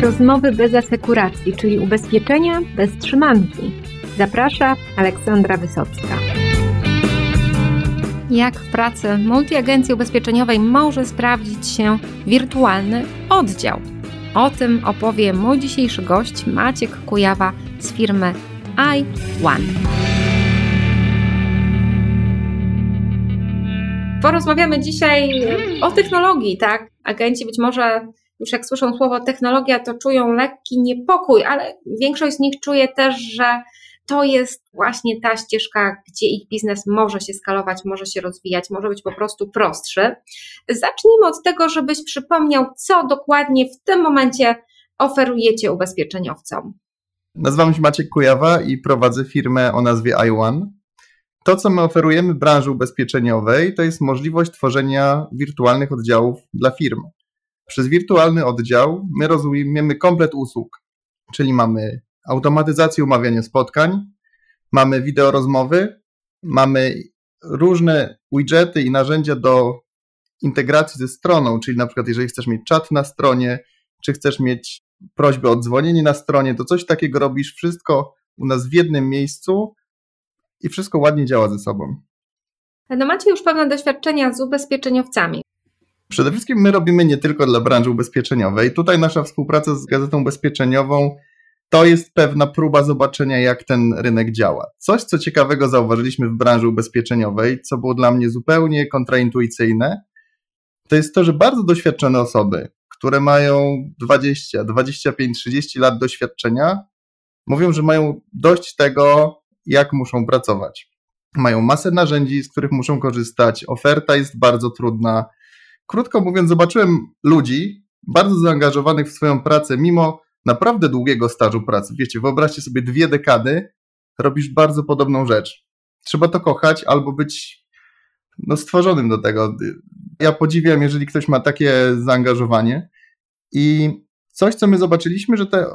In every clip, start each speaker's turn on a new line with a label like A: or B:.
A: Rozmowy bez asekuracji, czyli ubezpieczenia bez trzymanki. Zaprasza Aleksandra Wysocka. Jak w pracy multiagencji ubezpieczeniowej może sprawdzić się wirtualny oddział? O tym opowie mój dzisiejszy gość Maciek Kujawa z firmy i1. Porozmawiamy dzisiaj o technologii, tak? Agenci być może już jak słyszą słowo technologia, to czują lekki niepokój, ale większość z nich czuje też, że to jest właśnie ta ścieżka, gdzie ich biznes może się skalować, może się rozwijać, może być po prostu prostszy. Zacznijmy od tego, żebyś przypomniał, co dokładnie w tym momencie oferujecie ubezpieczeniowcom.
B: Nazywam się Maciek Kujawa i prowadzę firmę o nazwie i1. To, co my oferujemy branży ubezpieczeniowej, to jest możliwość tworzenia wirtualnych oddziałów dla firm. Przez wirtualny oddział my rozumiemy komplet usług, czyli mamy automatyzację umawiania spotkań, mamy wideo rozmowy, mamy różne widgety i narzędzia do integracji ze stroną, czyli na przykład jeżeli chcesz mieć czat na stronie, czy chcesz mieć prośbę o dzwonienie na stronie, to coś takiego robisz wszystko u nas w jednym miejscu i wszystko ładnie działa ze sobą.
A: No macie już pewne doświadczenia z ubezpieczeniowcami.
B: Przede wszystkim my robimy nie tylko dla branży ubezpieczeniowej. Tutaj nasza współpraca z Gazetą Ubezpieczeniową to jest pewna próba zobaczenia, jak ten rynek działa. Coś, co ciekawego zauważyliśmy w branży ubezpieczeniowej, co było dla mnie zupełnie kontraintuicyjne, to jest to, że bardzo doświadczone osoby, które mają 20, 25, 30 lat doświadczenia, mówią, że mają dość tego, jak muszą pracować. Mają masę narzędzi, z których muszą korzystać, oferta jest bardzo trudna. Krótko mówiąc, zobaczyłem ludzi bardzo zaangażowanych w swoją pracę, mimo naprawdę długiego stażu pracy. Wiecie, wyobraźcie sobie dwie dekady, robisz bardzo podobną rzecz. Trzeba to kochać albo być no, stworzonym do tego. Ja podziwiam, jeżeli ktoś ma takie zaangażowanie. I coś, co my zobaczyliśmy, że te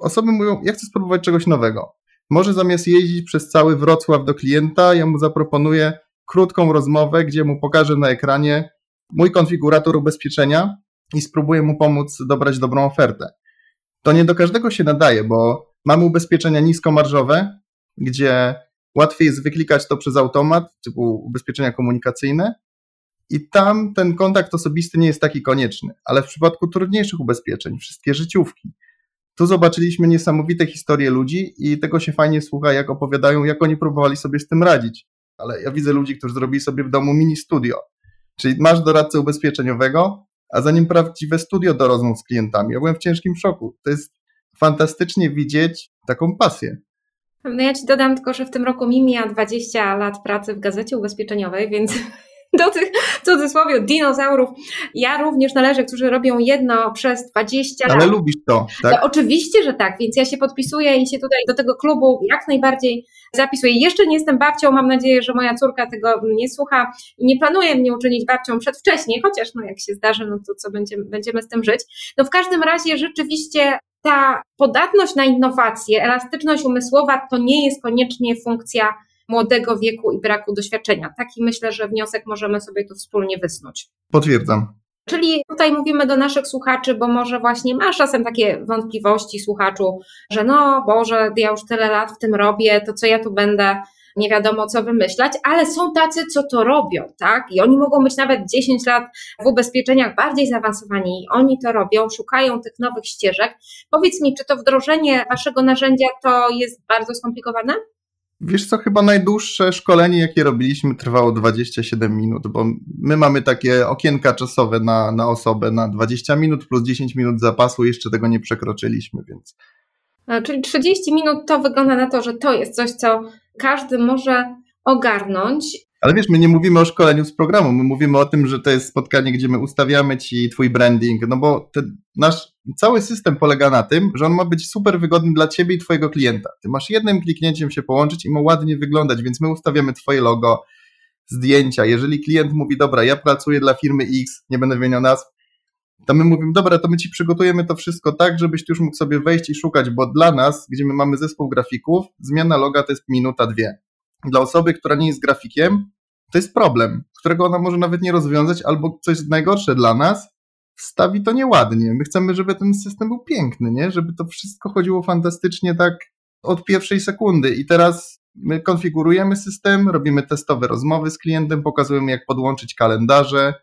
B: osoby mówią, ja chcę spróbować czegoś nowego. Może zamiast jeździć przez cały Wrocław do klienta, ja mu zaproponuję krótką rozmowę, gdzie mu pokażę na ekranie mój konfigurator ubezpieczenia i spróbuję mu pomóc dobrać dobrą ofertę. To nie do każdego się nadaje, bo mamy ubezpieczenia niskomarżowe, gdzie łatwiej jest wyklikać to przez automat, typu ubezpieczenia komunikacyjne, i tam ten kontakt osobisty nie jest taki konieczny. Ale w przypadku trudniejszych ubezpieczeń, wszystkie życiówki, tu zobaczyliśmy niesamowite historie ludzi i tego się fajnie słucha, jak opowiadają, jak oni próbowali sobie z tym radzić. Ale ja widzę ludzi, którzy zrobili sobie w domu mini studio. Czyli masz doradcę ubezpieczeniowego, a za nim prawdziwe studio do rozmów z klientami. Ja byłem w ciężkim szoku. To jest fantastycznie widzieć taką pasję.
A: No ja ci dodam tylko, że w tym roku mi mija 20 lat pracy w gazecie ubezpieczeniowej, więc do tych cudzysłowie dinozaurów. Ja również należę, którzy robią jedno przez 20
B: lat. Ale lubisz to, tak?
A: To oczywiście, że tak, więc ja się podpisuję i się tutaj do tego klubu jak najbardziej zapisuję. Jeszcze nie jestem babcią, mam nadzieję, że moja córka tego nie słucha i nie planuje mnie uczynić babcią przedwcześnie, chociaż no jak się zdarzy, no to co będziemy, będziemy z tym żyć. No w każdym razie rzeczywiście ta podatność na innowacje, elastyczność umysłowa to nie jest koniecznie funkcja młodego wieku i braku doświadczenia. Taki myślę, że wniosek możemy sobie tu wspólnie wysnuć.
B: Potwierdzam.
A: Czyli tutaj mówimy do naszych słuchaczy, bo może właśnie masz czasem takie wątpliwości słuchaczu, że no Boże, ja już tyle lat w tym robię, to co ja tu będę nie wiadomo co wymyślać, ale są tacy, co to robią, tak? I oni mogą być nawet 10 lat w ubezpieczeniach bardziej zaawansowani i oni to robią, szukają tych nowych ścieżek. Powiedz mi, czy to wdrożenie waszego narzędzia to jest bardzo skomplikowane?
B: Wiesz co, chyba najdłuższe szkolenie, jakie robiliśmy, trwało 27 minut, bo my mamy takie okienka czasowe na, na osobę na 20 minut plus 10 minut zapasu, jeszcze tego nie przekroczyliśmy, więc.
A: Czyli 30 minut to wygląda na to, że to jest coś, co każdy może ogarnąć.
B: Ale wiesz, my nie mówimy o szkoleniu z programu, my mówimy o tym, że to jest spotkanie, gdzie my ustawiamy ci twój branding, no bo nasz cały system polega na tym, że on ma być super wygodny dla ciebie i twojego klienta. Ty masz jednym kliknięciem się połączyć i ma ładnie wyglądać, więc my ustawiamy twoje logo, zdjęcia. Jeżeli klient mówi, dobra, ja pracuję dla firmy X, nie będę wymieniał nazw, to my mówimy, dobra, to my ci przygotujemy to wszystko tak, żebyś ty już mógł sobie wejść i szukać, bo dla nas, gdzie my mamy zespół grafików, zmiana loga to jest minuta, dwie. Dla osoby, która nie jest grafikiem, to jest problem, którego ona może nawet nie rozwiązać, albo coś najgorsze dla nas, wstawi to nieładnie. My chcemy, żeby ten system był piękny, nie? Żeby to wszystko chodziło fantastycznie tak od pierwszej sekundy. I teraz my konfigurujemy system, robimy testowe rozmowy z klientem, pokazujemy jak podłączyć kalendarze.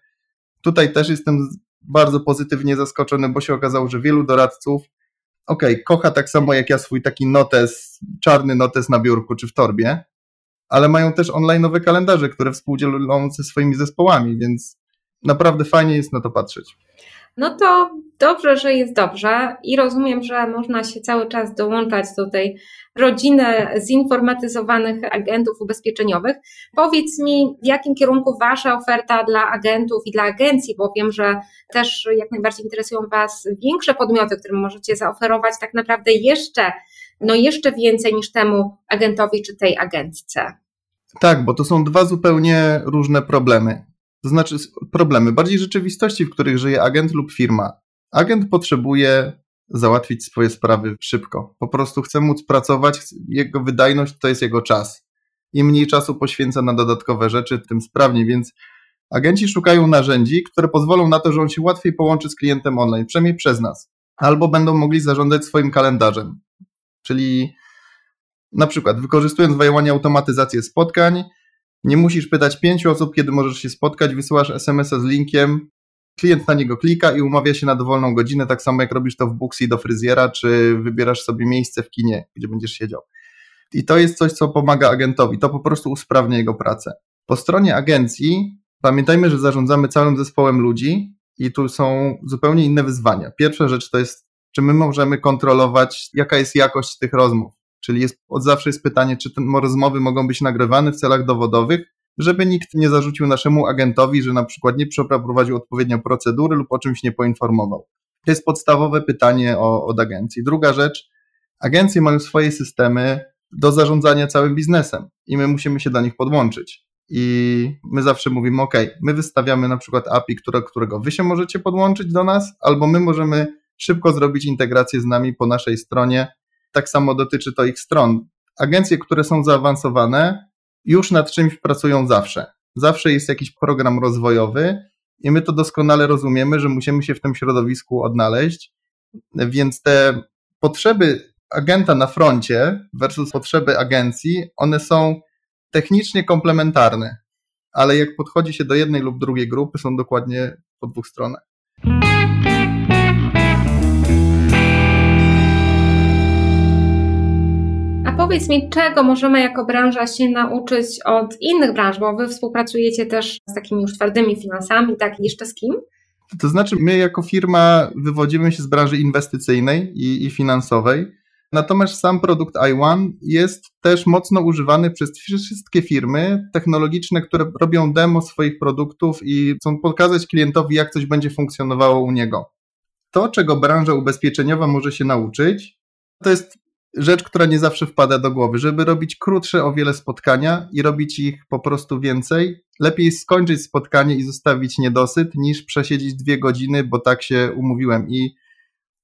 B: Tutaj też jestem bardzo pozytywnie zaskoczony, bo się okazało, że wielu doradców okay, kocha tak samo jak ja swój taki notes, czarny notes na biurku czy w torbie, ale mają też online'owe kalendarze, które współdzielą ze swoimi zespołami, więc naprawdę fajnie jest na to patrzeć.
A: No to dobrze, że jest dobrze i rozumiem, że można się cały czas dołączać do tej rodziny zinformatyzowanych agentów ubezpieczeniowych. Powiedz mi, w jakim kierunku Wasza oferta dla agentów i dla agencji, bo wiem, że też jak najbardziej interesują Was większe podmioty, którym możecie zaoferować tak naprawdę jeszcze, no jeszcze więcej niż temu agentowi czy tej agentce.
B: Tak, bo to są dwa zupełnie różne problemy. To znaczy problemy bardziej rzeczywistości, w których żyje agent lub firma. Agent potrzebuje załatwić swoje sprawy szybko. Po prostu chce móc pracować, jego wydajność to jest jego czas. Im mniej czasu poświęca na dodatkowe rzeczy, tym sprawniej, więc agenci szukają narzędzi, które pozwolą na to, że on się łatwiej połączy z klientem online, przynajmniej przez nas. Albo będą mogli zarządzać swoim kalendarzem. Czyli na przykład wykorzystując w automatyzację spotkań, nie musisz pytać pięciu osób, kiedy możesz się spotkać, wysyłasz SMS-a z linkiem, klient na niego klika i umawia się na dowolną godzinę, tak samo jak robisz to w Booksy do fryzjera, czy wybierasz sobie miejsce w kinie, gdzie będziesz siedział. I to jest coś, co pomaga agentowi, to po prostu usprawnia jego pracę. Po stronie agencji pamiętajmy, że zarządzamy całym zespołem ludzi i tu są zupełnie inne wyzwania. Pierwsza rzecz to jest, czy my możemy kontrolować, jaka jest jakość tych rozmów. Czyli jest, od zawsze jest pytanie, czy te rozmowy mogą być nagrywane w celach dowodowych, żeby nikt nie zarzucił naszemu agentowi, że na przykład nie przeprowadził odpowiednio procedury lub o czymś nie poinformował. To jest podstawowe pytanie o, od agencji. Druga rzecz, agencje mają swoje systemy do zarządzania całym biznesem i my musimy się do nich podłączyć. I my zawsze mówimy, OK, my wystawiamy na przykład API, które, którego wy się możecie podłączyć do nas, albo my możemy szybko zrobić integrację z nami po naszej stronie. Tak samo dotyczy to ich stron. Agencje, które są zaawansowane, już nad czymś pracują zawsze. Zawsze jest jakiś program rozwojowy i my to doskonale rozumiemy, że musimy się w tym środowisku odnaleźć, więc te potrzeby agenta na froncie versus potrzeby agencji, one są technicznie komplementarne, ale jak podchodzi się do jednej lub drugiej grupy, są dokładnie po dwóch stronach.
A: Powiedz mi, czego możemy jako branża się nauczyć od innych branż, bo wy współpracujecie też z takimi już twardymi finansami, tak? Jeszcze z kim?
B: To znaczy, my jako firma wywodzimy się z branży inwestycyjnej i, i finansowej. Natomiast sam produkt i1 jest też mocno używany przez wszystkie firmy technologiczne, które robią demo swoich produktów i chcą pokazać klientowi, jak coś będzie funkcjonowało u niego. To, czego branża ubezpieczeniowa może się nauczyć, to jest rzecz, która nie zawsze wpada do głowy, żeby robić krótsze o wiele spotkania i robić ich po prostu więcej. Lepiej skończyć spotkanie i zostawić niedosyt, niż przesiedzieć dwie godziny, bo tak się umówiłem. I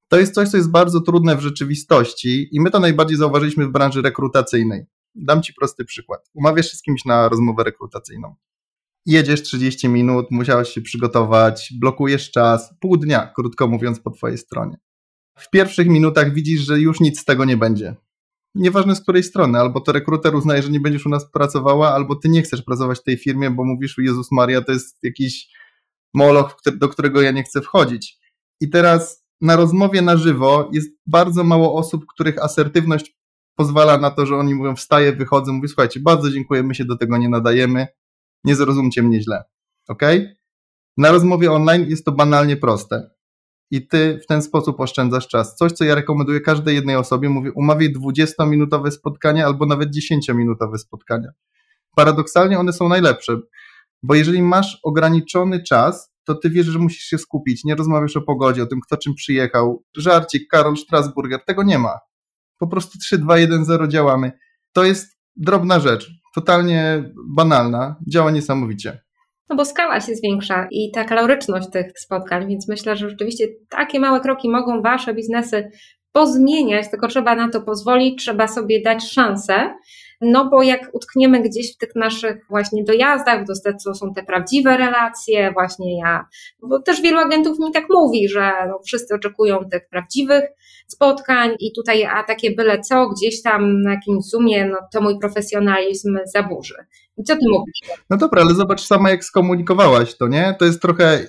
B: to jest coś, co jest bardzo trudne w rzeczywistości, i my to najbardziej zauważyliśmy w branży rekrutacyjnej. Dam Ci prosty przykład. Umawiasz się z kimś na rozmowę rekrutacyjną. Jedziesz 30 minut, musiałeś się przygotować, blokujesz czas, pół dnia, krótko mówiąc, po Twojej stronie w pierwszych minutach widzisz, że już nic z tego nie będzie. Nieważne z której strony, albo to rekruter uznaje, że nie będziesz u nas pracowała, albo ty nie chcesz pracować w tej firmie, bo mówisz, Jezus Maria, to jest jakiś moloch, do którego ja nie chcę wchodzić. I teraz na rozmowie na żywo jest bardzo mało osób, których asertywność pozwala na to, że oni mówią, wstaję, wychodzę, mówię, słuchajcie, bardzo dziękuję, my się do tego nie nadajemy, nie zrozumcie mnie źle, ok? Na rozmowie online jest to banalnie proste i ty w ten sposób oszczędzasz czas. Coś, co ja rekomenduję każdej jednej osobie, mówię, umawiaj 20-minutowe spotkania albo nawet 10-minutowe spotkania. Paradoksalnie one są najlepsze, bo jeżeli masz ograniczony czas, to ty wiesz, że musisz się skupić, nie rozmawiasz o pogodzie, o tym, kto czym przyjechał, żarcik, Karol Strasburger, tego nie ma. Po prostu 3, 2, 1, 0 działamy. To jest drobna rzecz, totalnie banalna, działa niesamowicie.
A: No bo skala się zwiększa i ta kaloryczność tych spotkań, więc myślę, że rzeczywiście takie małe kroki mogą Wasze biznesy pozmieniać, tylko trzeba na to pozwolić, trzeba sobie dać szansę. No bo jak utkniemy gdzieś w tych naszych właśnie dojazdach, to są te prawdziwe relacje, właśnie ja, bo też wielu agentów mi tak mówi, że no wszyscy oczekują tych prawdziwych spotkań i tutaj, a takie byle co, gdzieś tam na jakimś zoomie, no to mój profesjonalizm zaburzy. I co ty mówisz?
B: No dobra, ale zobacz sama jak skomunikowałaś to, nie? To jest trochę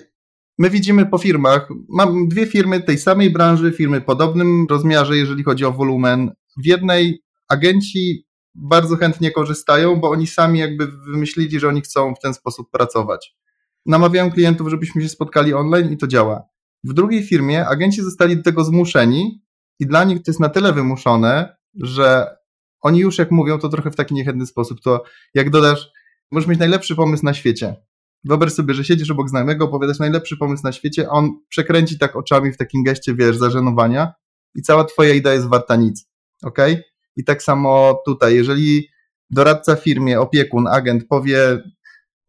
B: My widzimy po firmach, mam dwie firmy tej samej branży, firmy podobnym rozmiarze, jeżeli chodzi o wolumen. W jednej agenci bardzo chętnie korzystają, bo oni sami jakby wymyślili, że oni chcą w ten sposób pracować. Namawiają klientów, żebyśmy się spotkali online i to działa. W drugiej firmie agenci zostali do tego zmuszeni i dla nich to jest na tyle wymuszone, że oni już jak mówią, to trochę w taki niechętny sposób. To jak dodasz, możesz mieć najlepszy pomysł na świecie. Wyobraź sobie, że siedzisz obok znajomego, opowiadasz najlepszy pomysł na świecie, a on przekręci tak oczami w takim geście, wiesz, zażenowania i cała twoja idea jest warta nic. ok? I tak samo tutaj, jeżeli doradca firmie, opiekun, agent powie,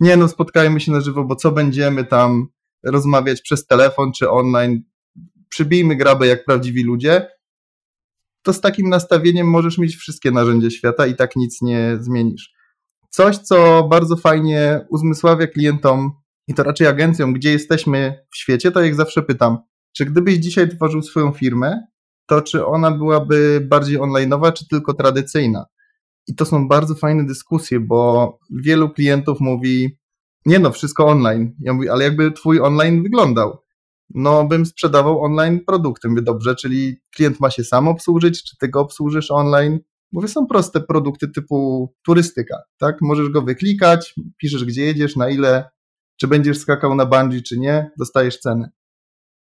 B: nie no, spotkajmy się na żywo, bo co będziemy tam rozmawiać przez telefon czy online, przybijmy grabę jak prawdziwi ludzie, to z takim nastawieniem możesz mieć wszystkie narzędzia świata i tak nic nie zmienisz. Coś, co bardzo fajnie uzmysławia klientom i to raczej agencjom, gdzie jesteśmy w świecie, to jak zawsze pytam, czy gdybyś dzisiaj tworzył swoją firmę, to czy ona byłaby bardziej online'owa, czy tylko tradycyjna? I to są bardzo fajne dyskusje, bo wielu klientów mówi, nie no, wszystko online. Ja mówię, ale jakby twój online wyglądał? No, bym sprzedawał online produkty. Mówię, dobrze, czyli klient ma się sam obsłużyć, czy ty go obsłużysz online? Mówię, są proste produkty typu turystyka, tak? Możesz go wyklikać, piszesz gdzie jedziesz, na ile, czy będziesz skakał na bungee, czy nie, dostajesz cenę.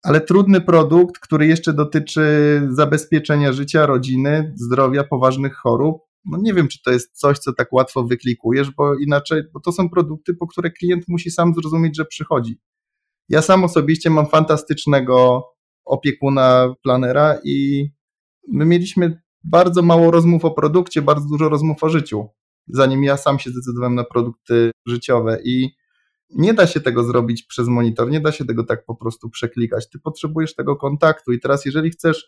B: Ale trudny produkt, który jeszcze dotyczy zabezpieczenia życia, rodziny, zdrowia, poważnych chorób, no nie wiem, czy to jest coś, co tak łatwo wyklikujesz, bo inaczej, bo to są produkty, po które klient musi sam zrozumieć, że przychodzi. Ja sam osobiście mam fantastycznego opiekuna, planera i my mieliśmy bardzo mało rozmów o produkcie, bardzo dużo rozmów o życiu, zanim ja sam się zdecydowałem na produkty życiowe i nie da się tego zrobić przez monitor, nie da się tego tak po prostu przeklikać. Ty potrzebujesz tego kontaktu i teraz jeżeli chcesz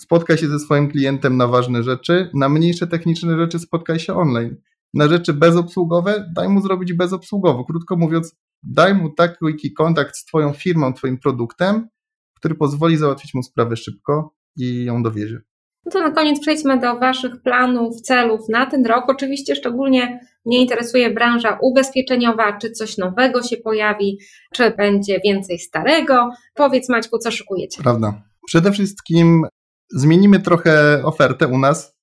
B: spotkać się ze swoim klientem na ważne rzeczy, na mniejsze techniczne rzeczy spotkaj się online. Na rzeczy bezobsługowe daj mu zrobić bezobsługowo. Krótko mówiąc, daj mu taki kontakt z twoją firmą, twoim produktem, który pozwoli załatwić mu sprawę szybko i ją dowiezie.
A: No to na koniec przejdźmy do Waszych planów, celów na ten rok. Oczywiście szczególnie mnie interesuje branża ubezpieczeniowa, czy coś nowego się pojawi, czy będzie więcej starego. Powiedz Maćku, co szykujecie?
B: Prawda. Przede wszystkim zmienimy trochę ofertę u nas,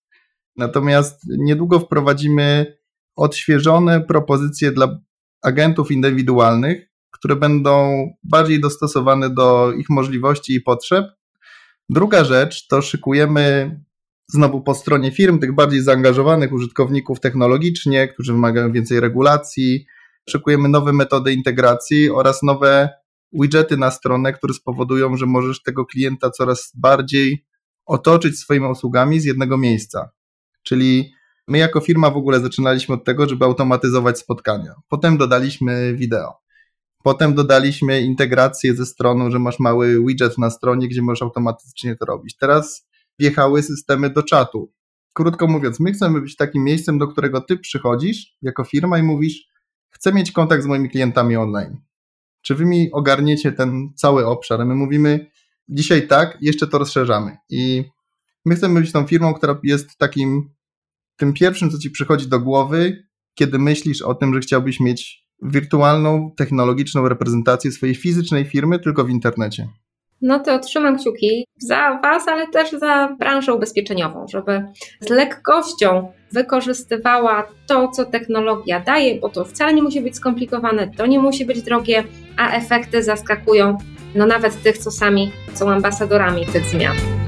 B: natomiast niedługo wprowadzimy odświeżone propozycje dla agentów indywidualnych, które będą bardziej dostosowane do ich możliwości i potrzeb Druga rzecz to szykujemy znowu po stronie firm, tych bardziej zaangażowanych użytkowników technologicznie, którzy wymagają więcej regulacji. Szykujemy nowe metody integracji oraz nowe widgety na stronę, które spowodują, że możesz tego klienta coraz bardziej otoczyć swoimi usługami z jednego miejsca. Czyli my jako firma w ogóle zaczynaliśmy od tego, żeby automatyzować spotkania. Potem dodaliśmy wideo. Potem dodaliśmy integrację ze stroną, że masz mały widget na stronie, gdzie możesz automatycznie to robić. Teraz wjechały systemy do czatu. Krótko mówiąc, my chcemy być takim miejscem, do którego ty przychodzisz jako firma i mówisz, chcę mieć kontakt z moimi klientami online. Czy wy mi ogarniecie ten cały obszar? My mówimy, dzisiaj tak, jeszcze to rozszerzamy. I my chcemy być tą firmą, która jest takim, tym pierwszym, co ci przychodzi do głowy, kiedy myślisz o tym, że chciałbyś mieć wirtualną, technologiczną reprezentację swojej fizycznej firmy tylko w internecie.
A: No to trzymam kciuki za Was, ale też za branżę ubezpieczeniową, żeby z lekkością wykorzystywała to, co technologia daje, bo to wcale nie musi być skomplikowane, to nie musi być drogie, a efekty zaskakują no nawet tych, co sami są ambasadorami tych zmian.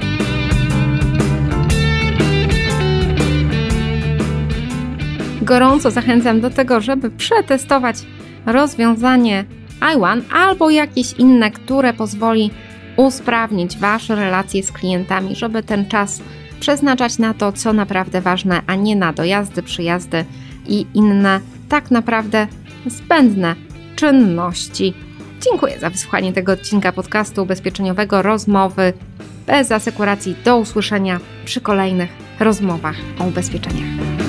A: Gorąco zachęcam do tego, żeby przetestować rozwiązanie iOne albo jakieś inne, które pozwoli usprawnić Wasze relacje z klientami, żeby ten czas przeznaczać na to, co naprawdę ważne, a nie na dojazdy, przyjazdy i inne tak naprawdę zbędne czynności. Dziękuję za wysłuchanie tego odcinka podcastu ubezpieczeniowego Rozmowy bez asekuracji. Do usłyszenia przy kolejnych rozmowach o ubezpieczeniach.